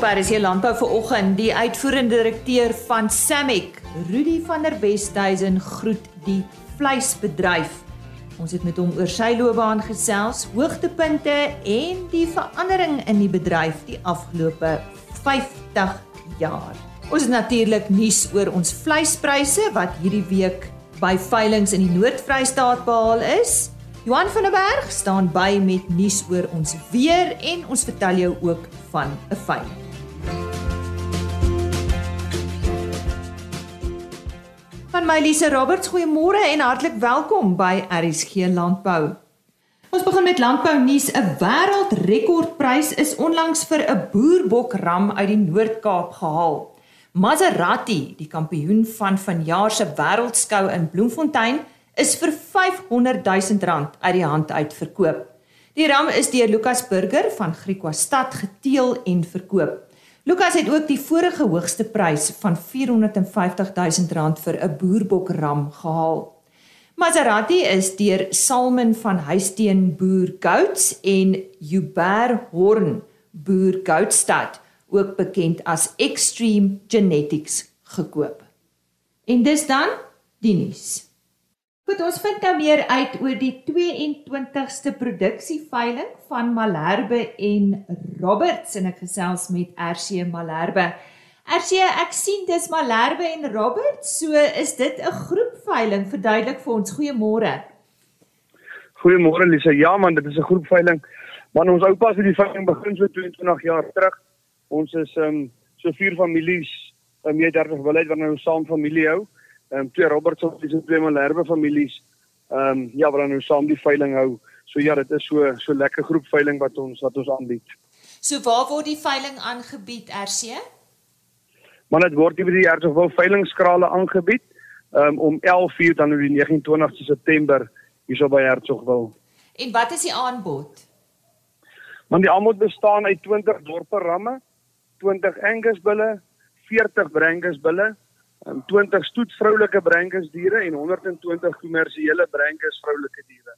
op RC Landbou vanoggend. Die uitvoerende direkteur van Samic, Rudy van der Westhuizen groet die vleisbedryf. Ons het met hom oor sy loopbaan gesels, hoogtepunte en die verandering in die bedryf die afgelope 50 jaar. Ons het natuurlik nuus oor ons vleispryse wat hierdie week by veilinge in die Noord-Vrystaat behaal is. Johan van der Berg staan by met nuus oor ons weer en ons vertel jou ook van 'n veiling. Van my Lise Roberts, goeiemôre en hartlik welkom by RSG Landbou. Ons begin met landbou nuus. 'n Wêreldrekordprys is onlangs vir 'n boerbokram uit die Noord-Kaap gehaal. Maserati, die kampioen van vanjaar se wêreldskou in Bloemfontein, is vir 500 000 rand uit die hand uit verkoop. Die ram is deur Lukas Burger van Griekwa stad geteel en verkoop. Lukas het ook die vorige hoogste prys van 450 000 rand vir 'n boerbok ram gehaal. Maserati is deur Salman van Huisteen Boer Goats en Hubert Horn Boer Goatstad ook bekend as Extreme Genetics gekoop. En dis dan die nuus. Goed, ons vind nou meer uit oor die 22ste produksieveiling van Malherbe en Roberts en ek gesels met RC Malherbe. RC, ek sien dis Malherbe en Roberts, so is dit 'n groepveiling. Verduidelik vir ons. Goeiemôre. Goeiemôre Lisa. Ja man, dit is 'n groepveiling. Man, ons oupas het die veiling begin so 22 jaar terug. Ons is ehm um, so vier families, um, meer 30 wil uit wat nou saam familie hou ehm um, twee Robertson dis twee Malherbe families ehm um, ja wat nou saam die veiling hou. So ja, dit is so so lekker groep veiling wat ons wat ons aanbied. So waar word die veiling aangebied RC? Maar dit word hier by die Hertogville veilingskrale aangebied um, om 11:00 dan op die 29ste September hierso by Hertogville. En wat is die aanbod? Want die aanbod bestaan uit 20 dorpe ramme, 20 Angus bulle, 40 Brangus bulle, 20 um, stoet vroulike brenkensdiere en 120 kommersiële brenkens vroulike diere.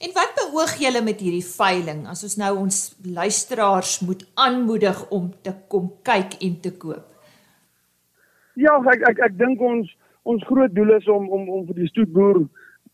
En wat beoog julle met hierdie veiling as ons nou ons luisteraars moet aanmoedig om te kom kyk en te koop? Ja, ek ek ek dink ons ons groot doel is om om om vir die stoetboer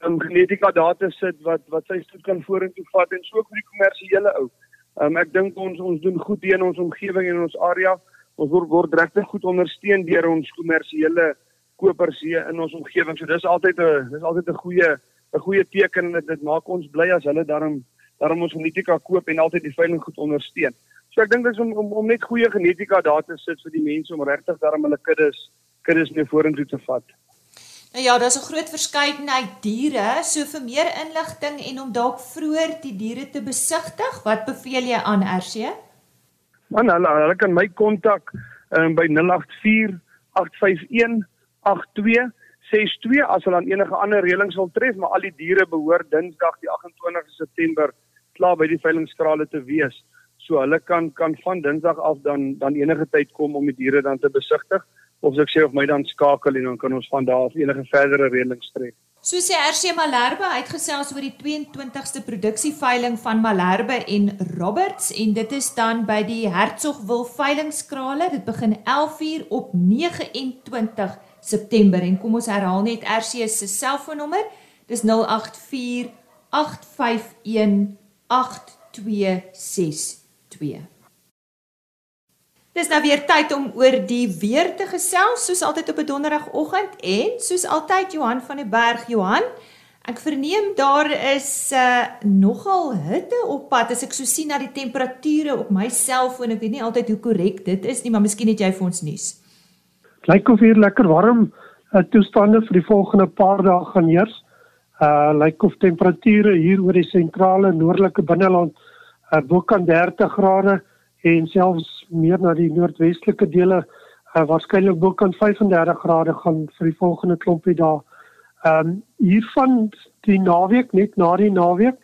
um, genetika data sit wat wat sy stoet kan vorentoe vat en so vir die kommersiële ou. Um, ek dink ons ons doen goed hier in ons omgewing en in ons area ons word word regtig goed ondersteun deur ons kommersiële kopers hier in ons omgewing. So dis altyd 'n dis altyd 'n goeie 'n goeie teken en dit, maak ons bly as hulle daarom daarom ons genetika koop en altyd die veiling goed ondersteun. So ek dink dit is om, om om net goeie genetika daar te sit vir die mense om regtig daarom hulle kuddes kuddes mee vorentoe te vat. Nou ja, daar's 'n groot verskeidenheid diere, so vir meer inligting en om dalk vroeër die diere te besigtig, wat beveel jy aan RC? Man, hulle hulle kan my kontak um, by 084 851 8262 as hulle aan enige ander reëlings wil tref, maar al die diere behoort Dinsdag die 28 September klaar by die veilingskrale te wees. So hulle kan kan van Dinsdag af dan dan enige tyd kom om die diere dan te besigtig of as ek sê of my dan skakel en dan kan ons van daar af enige verdere reëlings tref. So sê RC Malherbe uitgesels oor die 22ste produksieveiling van Malherbe en Roberts en dit is dan by die Hertsgwil veilingskrale. Dit begin 11:00 op 29 September en kom ons herhaal net RC se selfoonnommer. Dis 084 851 8262. Dis nou weer tyd om oor die weer te gesels soos altyd op 'n donderdagoggend en soos altyd Johan van der Berg Johan. Ek verneem daar is uh, nogal hitte op pad as ek so sien na die temperature op my selfoon. Ek weet nie altyd hoe korrek dit is nie, maar miskien het jy vir ons nuus. Lyk of hier lekker warm uh, toestande vir die volgende paar dae gaan heers. Uh lyk of temperature hier oor die sentrale noordelike binneland uh, bo kan 30 grade en selfs meer na die noordwestelike dele uh, waarskynlik bo kan 35 grade gaan vir die volgende klompie dae. Ehm um, hiervan die naweek net na die naweek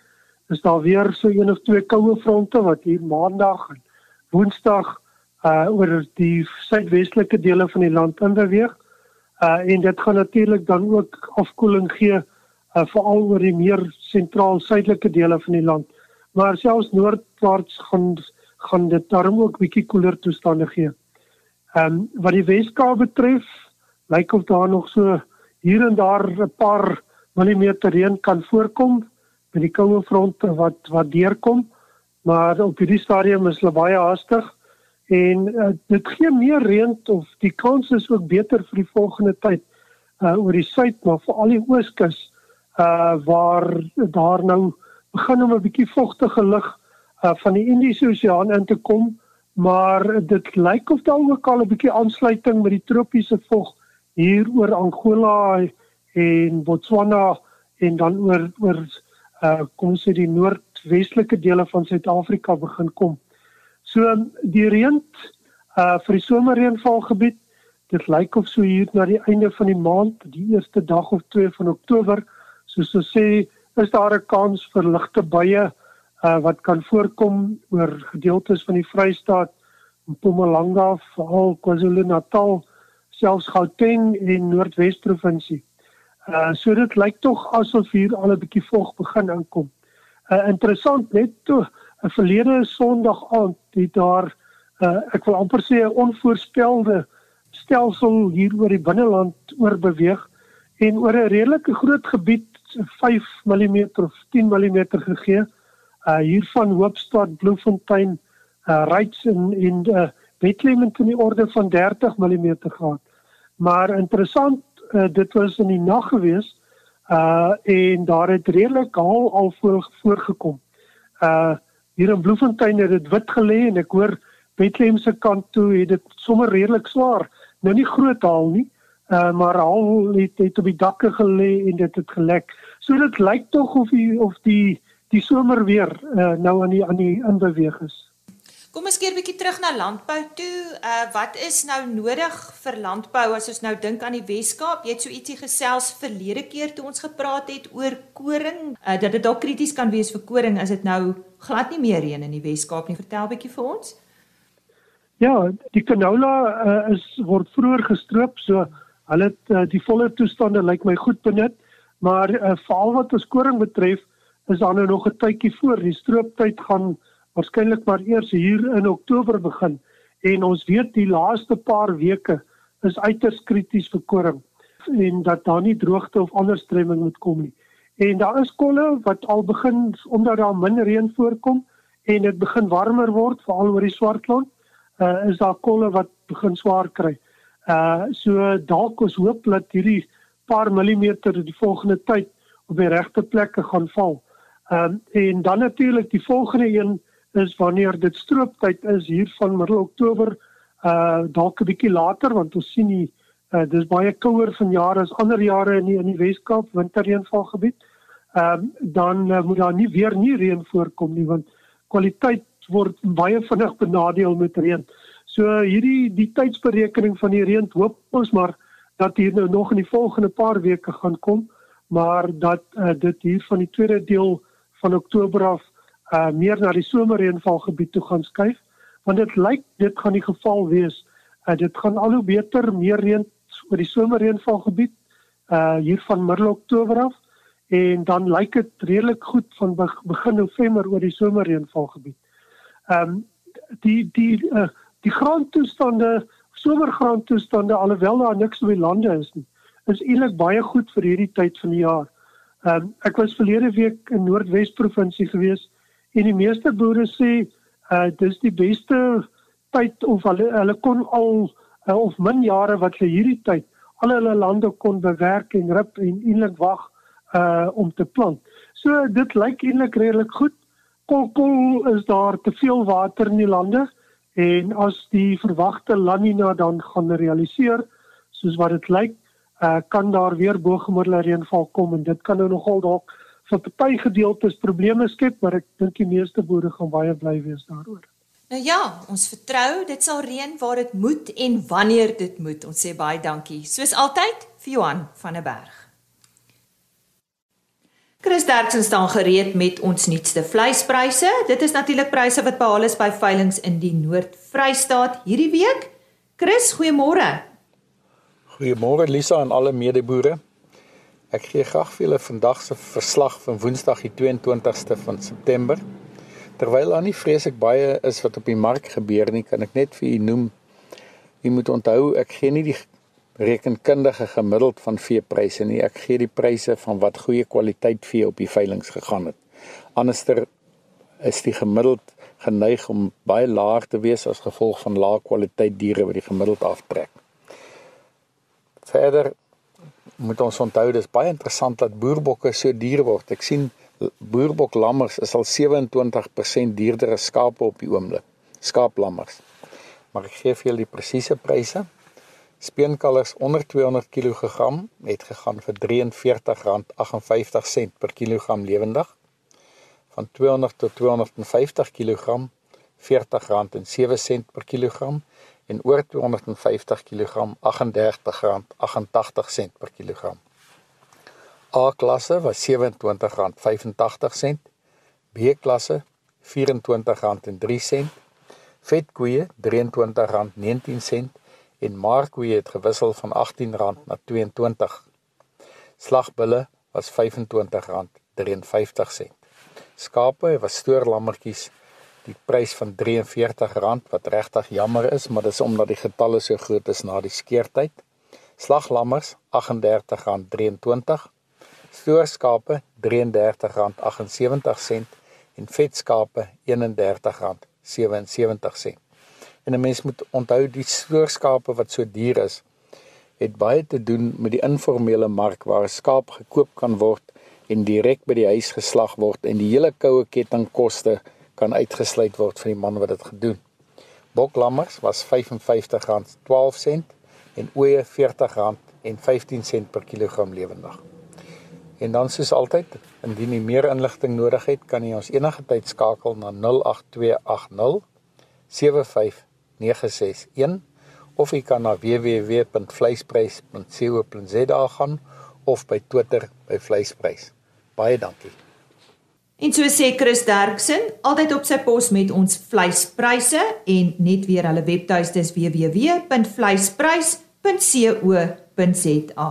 is daar weer so een of twee koue fronte wat hier maandag en woensdag uh oor die suidwestelike dele van die land inbeweeg. Uh en dit gaan natuurlik dan ook afkoeling gee uh veral oor die meer sentraal suidelike dele van die land. Maar selfs noordwaarts gaan gaan dit daarom ook bietjie koeler toestande gee. Ehm um, wat die Weskaap betref, lyk of daar nog so hier en daar 'n paar millimeter reën kan voorkom met die koue fronte wat wat deurkom, maar op hierdie stadium is hulle baie haastig en uh, dit gee meer reën of die kans is ook beter vir die volgende tyd uh, oor die suid maar veral die ooskus uh waar daar nou begin om 'n bietjie vogtige lug uh van die Indiese Oseaan in te kom maar dit lyk of daar ook al 'n bietjie aansluiting met die tropiese vog hier oor Angola en Botswana en dan oor oor uh kom ons sê die noordwestelike dele van Suid-Afrika begin kom. So die reën uh vir die somerreënvalgebied, dit lyk of so hier na die einde van die maand, die eerste dag of twee van Oktober, soos ons sê, is daar 'n kans vir ligte buie uh wat kan voorkom oor gedeeltes van die Vrystaat, Mpumalanga, veral KwaZulu-Natal, selfs Gauteng en Noordwes provinsie. Uh so dit lyk tog asof hier al 'n bietjie vog begin inkom. Uh interessant net toe 'n verlede Sondag aand het daar uh ek wil amper sê 'n onvoorspelde stelsel hier oor die binneland oorbeweeg en oor 'n redelike groot gebied 5 mm of 10 mm gegee. Uh hier van Hoopstad, Bloemfontein, uh Ryds en en uh Bethlehem in die orde van 30 mm gehad. Maar interessant uh, dit was in die nag gewees uh en daar het redelik al al voor voorgekom. Uh hier in Bloemfontein het dit wit gelê en ek hoor Bethlehem se kant toe het dit sommer redelik swaar. Nou nie groot haal nie, uh maar al het het op die dakke gelê en dit het gelek. So dit lyk tog of die of die die somer weer uh nou aan die aan die inbeweeg is. Kom ons keer 'n bietjie terug na landbou toe. Uh wat is nou nodig vir landbou as ons nou dink aan die Wes-Kaap? Jy het so ietsie gesels verlede keer toe ons gepraat het oor koring, uh dat dit dalk krities kan wees vir koring as dit nou glad nie meer reën in die Wes-Kaap nie. Vertel bietjie vir ons. Ja, die canola uh, is word vroeër gestroop, so hulle het uh, die volle toestande lyk my goed benut, maar uh, veral wat ons koring betref, is daar nou nog 'n tydjie voor. Die strooptyd gaan waarskynlik maar eers hier in Oktober begin en ons weet die laaste paar weke is uiters krities vir koring en dat daar nie droogte of ander stremming moet kom nie. En daar is kolle wat al begin omdat daar min reën voorkom en dit begin warmer word veral oor die Swartland, uh, is daar kolle wat begin swaar kry. Uh so dalk ons hoop dat hierdie paar millimeter die volgende tyd op die regte plekke gaan val. Ehm uh, en dan natuurlik die volgende een is wanneer dit strooptyd is hier van middel Oktober uh dalk 'n bietjie later want ons sien die uh dis baie kouer vanjaar as ander jare in die, in die Weskaap winterreënvalgebied. Ehm uh, dan uh, moet daar nie weer nie reën voorkom nie want kwaliteit word baie vinnig benadeel met reën. So hierdie die tydsberekening van die reën hoop ons maar dat hier nou nog in die volgende paar weke gaan kom, maar dat uh, dit hier van die tweede deel van Oktober af uh meer na die somerreënvalgebied toe gaan skuif want dit lyk dit gaan die geval wees uh dit gaan al hoe beter meer reën oor die somerreënvalgebied uh hier van middel Oktober af en dan lyk dit redelik goed van begin November oor die somerreënvalgebied. Ehm um, die die uh die grondtoestande somergrondtoestande alhoewel daar niks op die lande is nie is eintlik baie goed vir hierdie tyd van die jaar. Ehm um, ek was verlede week in Noordwes provinsie geweest en die meeste boere sê uh dis die beste tyd of hulle hulle kon al uh, of min jare wat hulle hierdie tyd al hulle lande kon bewerk en rip en eintlik wag uh om te plant. So dit lyk eintlik redelik goed. Kolkol is daar te veel water in die lande en as die verwagte La Nina dan gaan realiseer soos wat dit lyk, uh kan daar weer bo-gemiddelde reënval kom en dit kan nou nogal dalk vir party gedeeltes probleme skep, maar ek dink die meeste boere gaan baie bly wees daaroor. Nou ja, ons vertrou dit sal reën waar dit moet en wanneer dit moet. Ons sê baie dankie. Soos altyd vir Johan van der Berg. Chris Derksen staan gereed met ons nuutste vleispryse. Dit is natuurlik pryse wat behaal is by veilinge in die Noord-Vrystaat hierdie week. Chris, goeiemôre. Goeiemôre Lisa en alle medeboere. Ek gee graag vir julle vandag se verslag van Woensdag die 22ste van September. Terwyl daar nie vreeslik baie is wat op die mark gebeur nie, kan ek net vir u noem. U moet onthou, ek gee nie die rekenkundige gemiddeld van veepryse nie. Ek gee die pryse van wat goeie kwaliteit vee op die veilinge gegaan het. Anderster is die gemiddeld geneig om baie laag te wees as gevolg van lae kwaliteit diere wat die gemiddeld aftrek. Verder moet ons onthou dis baie interessant dat boerbokke so duur word. Ek sien boerbok lammers is al 27% duurder as skape op die oomblik. Skaaplammers. Maar ek gee vir julle die presiese pryse. Speenkalvers onder 200 kg het gegaan vir R43.58 per kilogram lewendig. Van 200 tot 250 kg R40.07 per kilogram en oor 250 kg R38.88 per kilogram. A-klasse was R27.85, B-klasse R24.03, vetkoeie R23.19 en markkoeie het gewissel van R18 na R22. Slagbulle was R25.53. Skape was stoorlammetjies die prys van R43 wat regtig jammer is, maar dis omdat die getalle so groot is na die skeertyd. Slaglammers R38.23, stoorskape R33.78 en vetskape R31.77. En 'n mens moet onthou die stoorskape wat so duur is, het baie te doen met die informele mark waar 'n skaap gekoop kan word en direk by die huis geslag word en die hele koue kettingkoste kan uitgesluit word vir die man wat dit gedoen. Boklammers was R55.12 en ooe R40.15 per kilogram lewendig. En dan soos altyd, indien jy meer inligting nodig het, kan jy ons enige tyd skakel na 08280 75961 of jy kan na www.vleisprys.co.za gaan of by Twitter by vleisprys. Baie dankie. En so sê Chris Derksen, altyd op sy pos met ons vleispryse en net weer hulle webtuiste is www.vleisprys.co.za.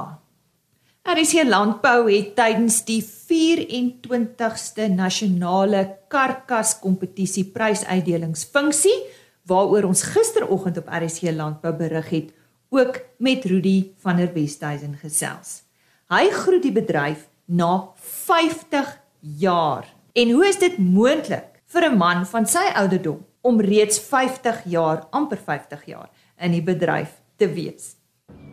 RC Landbou het tydens die 24ste nasionale karkas kompetisie prysuitdelingsfunksie waaroor ons gisteroggend op RC Landbou berig het, ook met Rudy van der Westhuizen gesels. Hy groet die bedryf na 50 jaar En hoe is dit moontlik vir 'n man van sy ouderdom om reeds 50 jaar, amper 50 jaar in die bedryf te wees?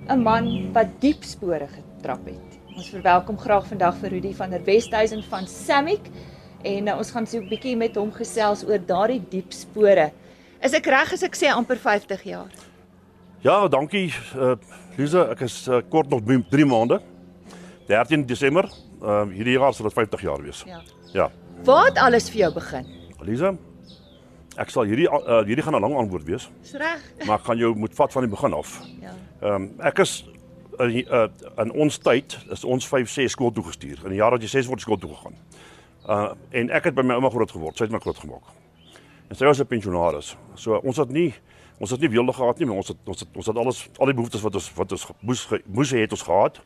'n Man wat diep spore getrap het. Ons verwelkom graag vandag vir Rudy van der Westhuizen van Samic en uh, ons gaan so 'n bietjie met hom gesels oor daardie diep spore. Is ek reg as ek sê amper 50 jaar? Ja, dankie. Uh, Lisa, ek is uh, kort nog 3 maande. 13 Desember. Ehm uh, hierdie jaar sal dit 50 jaar wees. Ja. Ja. Waar het alles vir jou begin? Elisa, ek sal hierdie uh, hierdie gaan 'n lang antwoord wees. Dis reg. Maar ek gaan jou moet vat van die begin af. Ja. Ehm um, ek is in uh, in ons tyd is ons 5 6 skool toe gestuur. In die jaar dat jy 6 word skool toe gegaan. Uh en ek het by my ouma groot geword. Sy het my groot gemaak. En sy was 'n pensionaris. So ons het nie ons het nie weelde gehad nie, maar ons het ons het ons het alles al die behoeftes wat ons wat ons moes moes het ons gehad.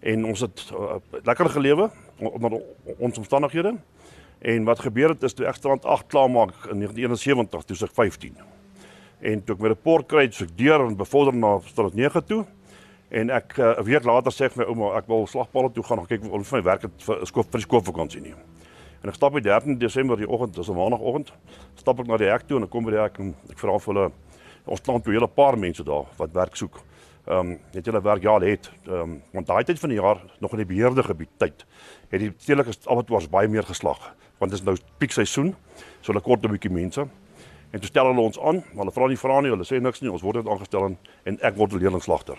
En ons het uh, lekker gelewe onder ons omstandighede. En wat gebeur het is toe ek strand 8 klaar maak in 1971, toe ek 15. En toe ek my rapport kry, so ek deur en bevorder na strand 9 toe. En ek eh, 'n uh, week later sê ek my ouma, ek wil slagpalle toe gaan kyk of my werk het vir skool vir skoolvakansie nie. En ek stap by 13 Desember die oggend, dis 'n maandagooggend, stap ek na die hek toe en ek kom by die hek en ek vra vir hulle ons plant toe 'n hele paar mense daar wat werk soek. Ehm um, het julle werk ja, het. Ehm um, want daai tyd van die jaar nog in die beheerde gebied tyd het die stedelike abattoirs baie meer geslag want dit is nou piekseisoen. So hulle kort 'n bietjie mense. En toe stel hulle ons aan, maar hulle vra nie vra nie, hulle sê niks nie. Ons word net aangestel en, en ek word leerlingslagter.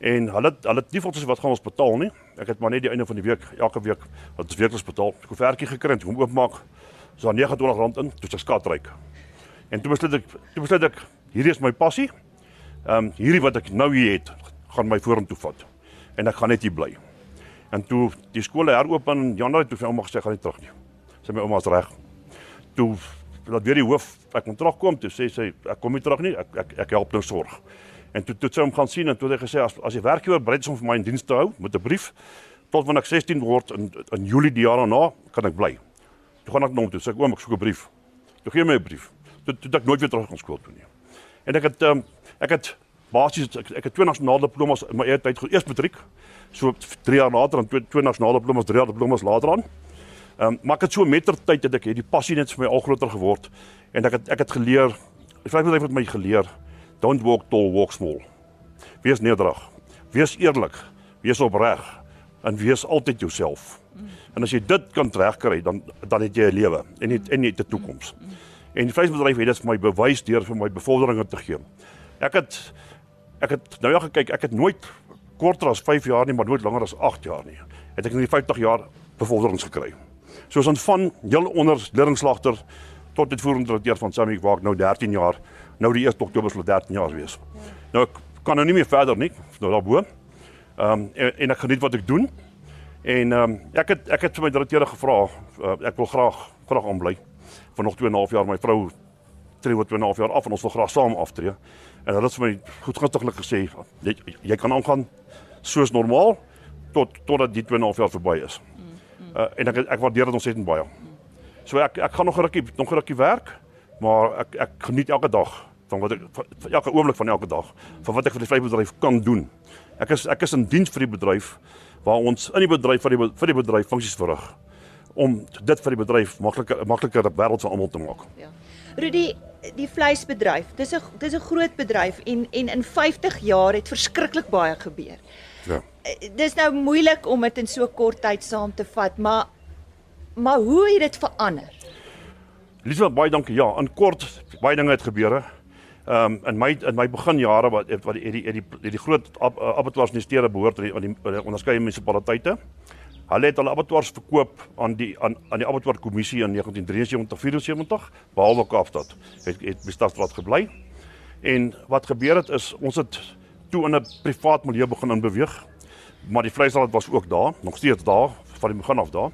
En hulle hulle het nie vir ons wat gaan ons betaal nie. Ek het maar net die einde van die week elke week wat ons weekliks betaal. 'n vertjie gekry en hom oopmaak. So R29 in, ek skatryk. En toe besluit ek, toe besluit ek, hierdie is my passie. Ehm um, hierdie wat ek nou hier het, gaan my vorentoe vat. En ek gaan net hier bly. En toe die skole heropen in Januarie toe vir ouma gesê gaan nie terug nie. Sy my ouma's reg. Toe laat weer die hoof ek moet terugkom toe sê sy ek kom nie terug nie. Ek ek ek help nou sorg. En toe toe sy hom gaan sien en toe het hy gesê as as jy werk hier bereid is om vir my in diens te hou met 'n brief tot wanneer ek 16 word in in Julie die jaar daarna kan ek bly. toe gaan ek na hom toe sê ek oom ek soek 'n brief. Toe gee my 'n brief. Toe toe ek nooit weer terug gaan skool toe nie. En ek het um, ek het basies ek, ek het twee nasionale diplomas in my eie tyd eers matriek. So 3 jaar later en twee, twee nasionale diplomas, 3 jaar diplomas later aan. Ehm um, maar ek het so met ter tyd het ek hierdie passie net vir my al groter geword en ek het ek het geleer ek vra net my geleer don't walk tall walk small. Wees nederig. Wees eerlik. Wees opreg en wees altyd jouself. En as jy dit kan regkry dan dan het jy 'n lewe en het en het 'n toekoms. En die vleisbedryf het dit vir my bewys deur vir my bevorderinge te gee. Ek het ek het nou ja gekyk, ek het nooit korter as 5 jaar nie, maar nooit langer as 8 jaar nie. Het ek in die 50 jaar bevorderings gekry soos aan van heel onder leerlingslagter tot dit voerende direkteur van Sammy ek nou 13 jaar nou die 1 Oktober sal 13 jaar wees. Nou ek kan nou nie meer verder nie, nou daarbo. Ehm um, en, en ek geniet wat ek doen. En ehm um, ek het ek het vir my direkteur gevra, uh, ek wil graag graag aanbly vir nog 2 en 'n half jaar my vrou tree oor 2 en 'n half jaar af en ons wil graag saam aftree. En hulle het vir my goedgunstiglik gesê jy, jy kan aangaan soos normaal tot totdat die 2 en 'n half jaar verby is. Uh, en ek ek waardeer dit ontsettend baie. So ek ek gaan nog 'n rukkie nog 'n rukkie werk, maar ek ek geniet elke dag van wat ek van elke oomblik van elke dag van wat ek vir die vleisbedryf kan doen. Ek is ek is in diens vir die bedryf waar ons in die bedryf vir die vir die bedryf funksies verrig om dit vir die bedryf makliker makliker wêreld vir almal te maak. Ja. Rudy, die vleisbedryf, dis 'n dis 'n groot bedryf en en in 50 jaar het verskriklik baie gebeur. Ja. Eh, dis nou moeilik om dit in so kort tyd saam te vat, maar maar hoe het dit verander? Liewe baie dankie. Ja, in kort baie dinge het gebeur. Ehm um, in my in my beginjare wat wat die die die, die, die groot abattoirs in die stede behoort aan die, die onderskeie munisipaliteite. Hulle het hulle abattoirs verkoop aan die aan aan die abattoir kommissie in 1973-74 behalwe Kaapstad. Het het Bestadstraat gebly. En wat gebeur het is ons het toe in 'n privaat milieu begin in beweeg. Maar die vleisraad was ook daar, nog steeds daar van die begin af daar.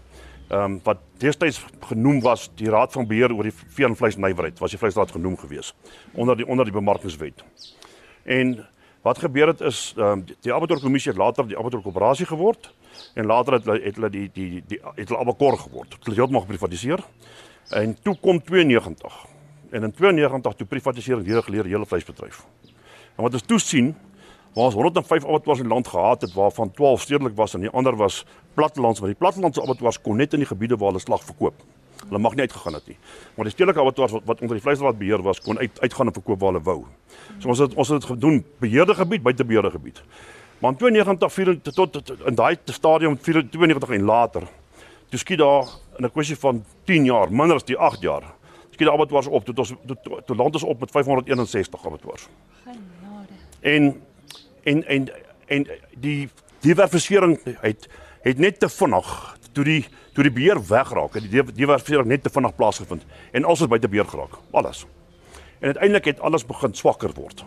Ehm um, wat destyds genoem was die Raad van Beheer oor die vee en vleisnywerheid, was die vleisraad genoem gewees onder die onder die bemarkingswet. En wat gebeur het is ehm um, die, die Abattoir Kommissie later die Abattoir Koöperasie geword en later het hulle het hulle die die die, het hulle Abakor geword. Hulle het heeltemal geprivatiseer. En toe kom 92. En in 92 toe privatisering weer geleer hele vleisbedryf. En wat ons toe sien ons 105 abattoirs in land gehad het waarvan 12 stedelik was en die ander was plattelands maar die plattelandse abattoirs kon net in die gebiede waar hulle slag verkoop. Hulle mag nie uitgegaan het nie. Maar die stedelike abattoirs wat, wat onder die vleisraad beheer was kon uit uitgaan en verkoop waar hulle wou. So ons het ons het dit gedoen beheerde gebied buite beheerde gebied. Maar in 92 4 tot, tot, in daai stadium 92 en later. Toe skiet daar in 'n kwessie van 10 jaar minder as die 8 jaar skiet die abattoirs op. Tot ons tot, tot land is op met 561 abattoirs. Genade. En en en en die diversifisering het het net te vinnig toe die toe die beheer wegraak. Het die diversifisering net te vinnig plaasgevind en alles het buite beheer geraak. Alles. En uiteindelik het alles begin swakker word.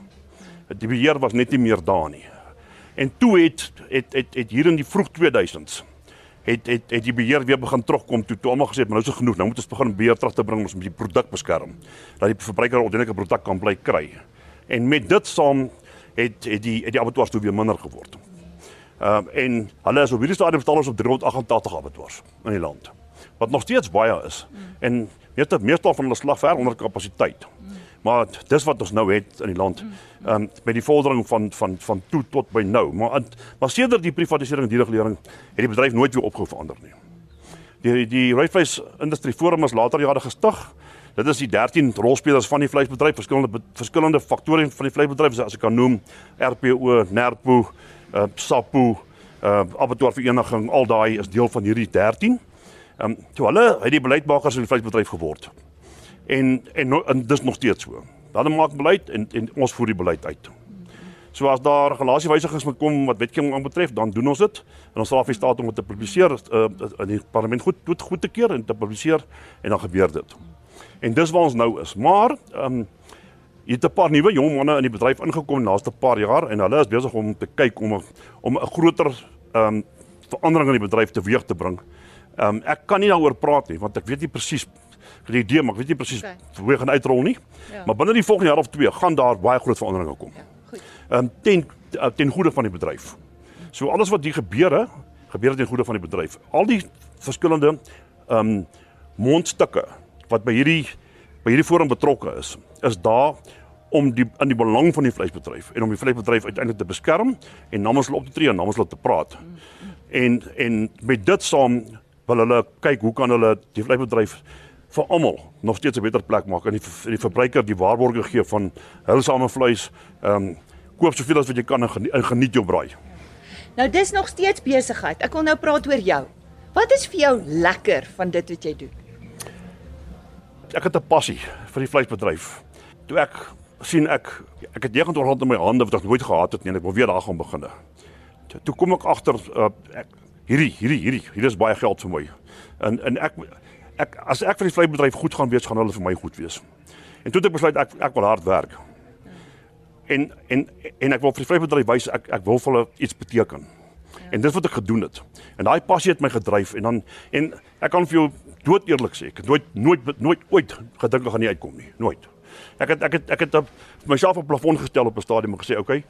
Die beheer was net nie meer daar nie en toe het het het, het hier in die vroeg 2000s het het het die beheer weer begin terugkom toe toe almal gesê het maar nou is dit genoeg nou moet ons begin beheer terug te bring ons moet die produk beskerm dat die verbruiker 'n ordentlike produk kan bly kry en met dit saam het het die het die abattoirs toe weer minder geword. Ehm um, en hulle is op hierdie stadium staan ons op 388 abattoirs in die land. Wat nog steeds baie is. Mm. En meeste meestal van hulle slag ver onder kapasiteit. Mm. Maar dis wat ons nou het in die land. Ehm um, met die vordering van van van toe tot by nou. Maar maar sedert die privatisering die regulering het die bedryf nooit weer opgehou verander nie. Die die Rooivleis Industrie Forum is later jare gestig. Dit is die 13 rolspelers van die vleisbedryf, verskillende verskillende faktore van die vleisbedryf as ek kan noem, RPO, NERPO, uh, SAPO, uh, Abattoir Vereniging, al daai is deel van hierdie 13. Ehm um, toe hulle het die beleidsmakers in die vleisbedryf geword. En en, no, en dis nog steeds so. Hulle maak beleid en en ons voer die beleid uit. So as daar regulasiewysigings moet kom wat wetgewing aanbetref, dan doen ons dit en ons sal af die staat om dit te publiseer uh, in die parlement goed goed goed te keer en te publiseer en dan gebeur dit. En dis waar ons nou is. Maar ehm um, hier het 'n paar nuwe jong manne in die bedryf ingekom in die laaste paar jaar en hulle is besig om te kyk om om 'n groter ehm um, verandering in die bedryf teweeg te bring. Ehm um, ek kan nie daaroor praat nie want ek weet nie presies die idee maar ek weet nie presies okay. hoe dit gaan uitrol nie. Ja. Maar binne die volgende jaar of twee gaan daar baie groot veranderinge kom. Ja, goed. Ehm um, ten uh, ten goeie van die bedryf. So alles wat hier gebeure, gebeur ten goeie van die bedryf. Al die verskillende ehm um, mondstukke wat by hierdie by hierdie forum betrokke is, is daar om die aan die belang van die vleisbedryf en om die vleisbedryf uiteindelik te beskerm en namens hulle op te tree en namens hulle te praat. En en met dit saam wil hulle kyk hoe kan hulle die vleisbedryf vir almal nog steeds 'n beter plek maak en die, die verbruiker die waarborge gee van heilsame vleis. Ehm um, koop soveel as wat jy kan en geniet, geniet jou braai. Nou dis nog steeds besigheid. Ek wil nou praat oor jou. Wat is vir jou lekker van dit wat jy doen? Ek het 'n passie vir die vleisbedryf. Toe ek sien ek ek het 29 rond in my hande wat ek nooit gehad het nie en ek wil weer daar gaan begin. Toe kom ek agter uh, ek hierdie hierdie hierdie hier is baie geld vir my. En en ek ek as ek vir die vleisbedryf goed gaan wees, gaan hulle vir my goed wees. En toe het ek besluit ek ek wil hard werk en en en ek wil vir die vryheidsbedryf wys ek ek wil vir hulle iets beteken. Ja. En dis wat ek gedoen het. En daai passie het my gedryf en dan en ek kan vir jou dood eerlik sê ek het nooit nooit nooit ooit gedink ek gaan nie uitkom nie. Nooit. Ek het ek het ek het op myself op plafon gestel op 'n stadium en gesê, "Oké, okay,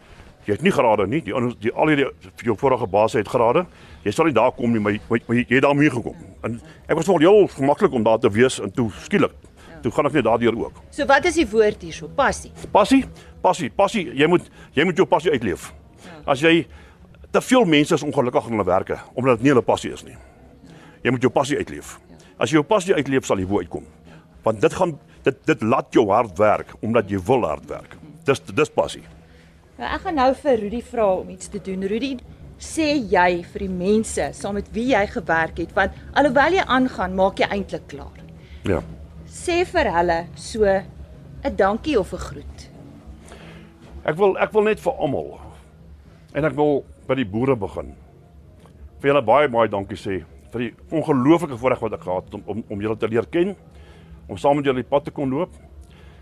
jy het nie gerade nie. Die ander die al hierdie vir jou vorige baas het gerade. Jy sal nie daar kom nie, maar, maar, maar jy het daarmee gekom." En ek was vol heel gemaklik om daar te wees en toe skielik toe gaan ek net daardeur ook. So wat is die woord hierso? Passie. Passie? Passie, passie. Jy moet jy moet jou passie uitleef. Ja. As jy te veel mense is ongelukkig in hulle werke omdat dit nie hulle passie is nie. Jy moet jou passie uitleef. As jy jou passie uitleef, sal jy bo uitkom. Want dit gaan dit dit laat jou hard werk omdat jy wil hard werk. Dis dis passie. Nou ek gaan nou vir Rudy vra om iets te doen. Rudy, sê jy vir die mense saam met wie jy gewerk het want alhoewel jy aangaan, maak jy eintlik klaar. Ja sê vir hulle so 'n dankie of 'n groet. Ek wil ek wil net vir almal en ek wil by die boere begin. Vir julle baie baie dankie sê vir die ongelooflike voorreg wat ek gehad het om om om julle te leer ken, om saam met julle die pad te kon loop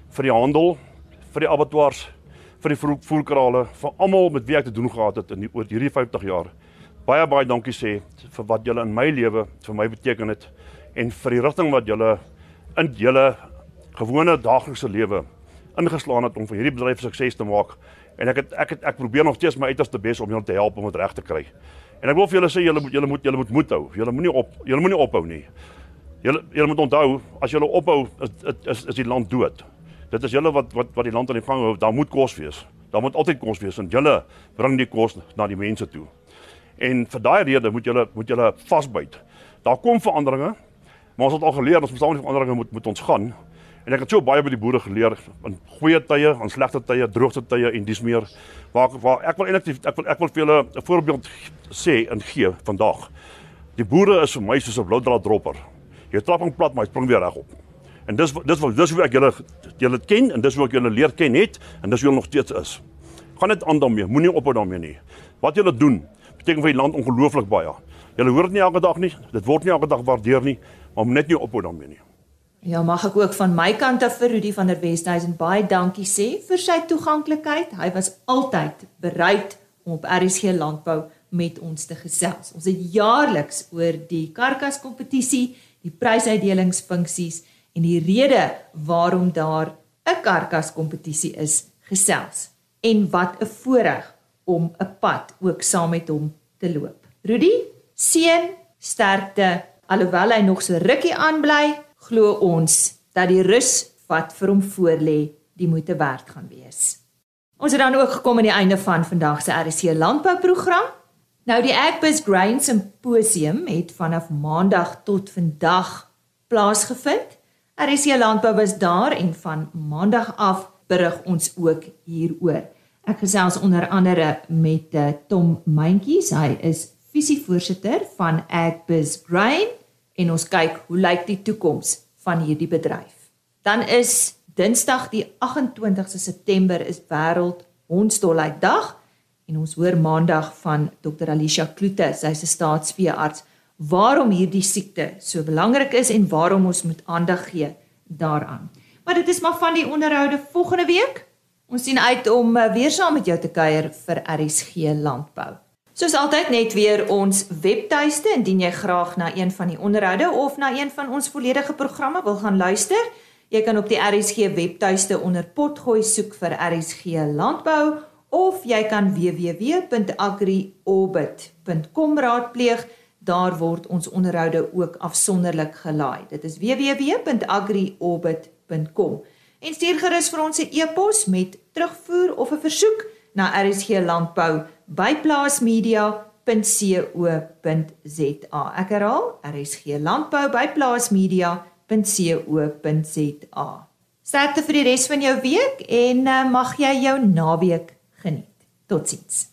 vir die handel, vir die abattoirs, vir die voerkrale, vir almal met wie ek te doen gehad het in die, oor hierdie 50 jaar. Baie baie dankie sê vir wat julle in my lewe vir my beteken het en vir die rigting wat julle in julle gewone daaglikse lewe ingeslaan het om vir hierdie bedryf sukses te maak. En ek het ek het ek probeer nog steeds my uiterste bes om julle te help om dit reg te kry. En ek wil vir julle sê julle moet julle moet julle moet moed hou. Julle moenie op julle moenie ophou nie. Julle julle moet onthou as julle ophou is is is die land dood. Dit is julle wat wat wat die land aan die gang hou. Daar moet kos wees. Daar moet altyd kos wees en julle bring die kos na die mense toe. En vir daai rede moet julle moet julle vasbyt. Daar kom veranderinge, Maar ons het al geleer ons moet saam met veranderinge moet moet ons gaan. En ek het so baie by die boere geleer in goeie tye, in slegte tye, droogte tye en dis meer. Waar waar ek wil eintlik ek wil ek wil vir julle 'n voorbeeld sê en gee vandag. Die boere is vir my soos 'n bloudraad dropper. Jy trap hom plat maar hy spring weer reg op. En dis dis wil dis hoe ek julle julle ken en dis hoe ek julle leer ken het en dis hoe julle nog steeds is. Gaan net aan daarmee, moenie ophou daarmee nie. Wat julle doen beteken vir die land ongelooflik baie. Julle hoor dit nie elke dag nie. Dit word nie elke dag waardeer nie om net nie ophou daarmee nie. Ja, mag ek ook van my kant af vir Rudy van der Westhuizen baie dankie sê vir sy toeganklikheid. Hy was altyd bereid om op RSG landbou met ons te gesels. Ons het jaarliks oor die karkas kompetisie, die prysuitdelingsfunksies en die rede waarom daar 'n karkas kompetisie is gesels en wat 'n voorreg om 'n pad ook saam met hom te loop. Rudy, seën, sterkte Alhoewel hy nog so rukkie aanbly, glo ons dat die rus wat vir hom voorlê, die moeite werd gaan wees. Ons het dan ook gekom aan die einde van vandag se RC landbouprogram. Nou die Agbus Grain Symposium het vanaf Maandag tot vandag plaasgevind. RC Landbou was daar en van Maandag af berig ons ook hieroor. Ek gesels onder andere met uh, Tom Mentjies. Hy is visievoorsitter van Agbus Grain en ons kyk hoe lyk die toekoms van hierdie bedryf. Dan is Dinsdag die 28ste September is wêreld hondsdolheid dag en ons hoor maandag van Dr Alicia Kloete, sy's 'n staatsveearts, waarom hierdie siekte so belangrik is en waarom ons moet aandag gee daaraan. Maar dit is maar van die onderhoude volgende week. Ons sien uit om eh, weer saam met jou te kuier vir RSG landbou. Soos altyd net weer ons webtuiste indien jy graag na een van die onderhoude of na een van ons volledige programme wil gaan luister. Jy kan op die RSG webtuiste onder potgooi soek vir RSG landbou of jy kan www.agriorbit.com raadpleeg. Daar word ons onderhoude ook afsonderlik gelaai. Dit is www.agriorbit.com. En stuur gerus vir ons 'n e-pos met terugvoer of 'n versoek na RSG Landbou by plaasmedia.co.za. Ek herhaal, RSG Landbou by plaasmedia.co.za. Sterkte vir die res van jou week en uh, mag jy jou naweek geniet. Totsiens.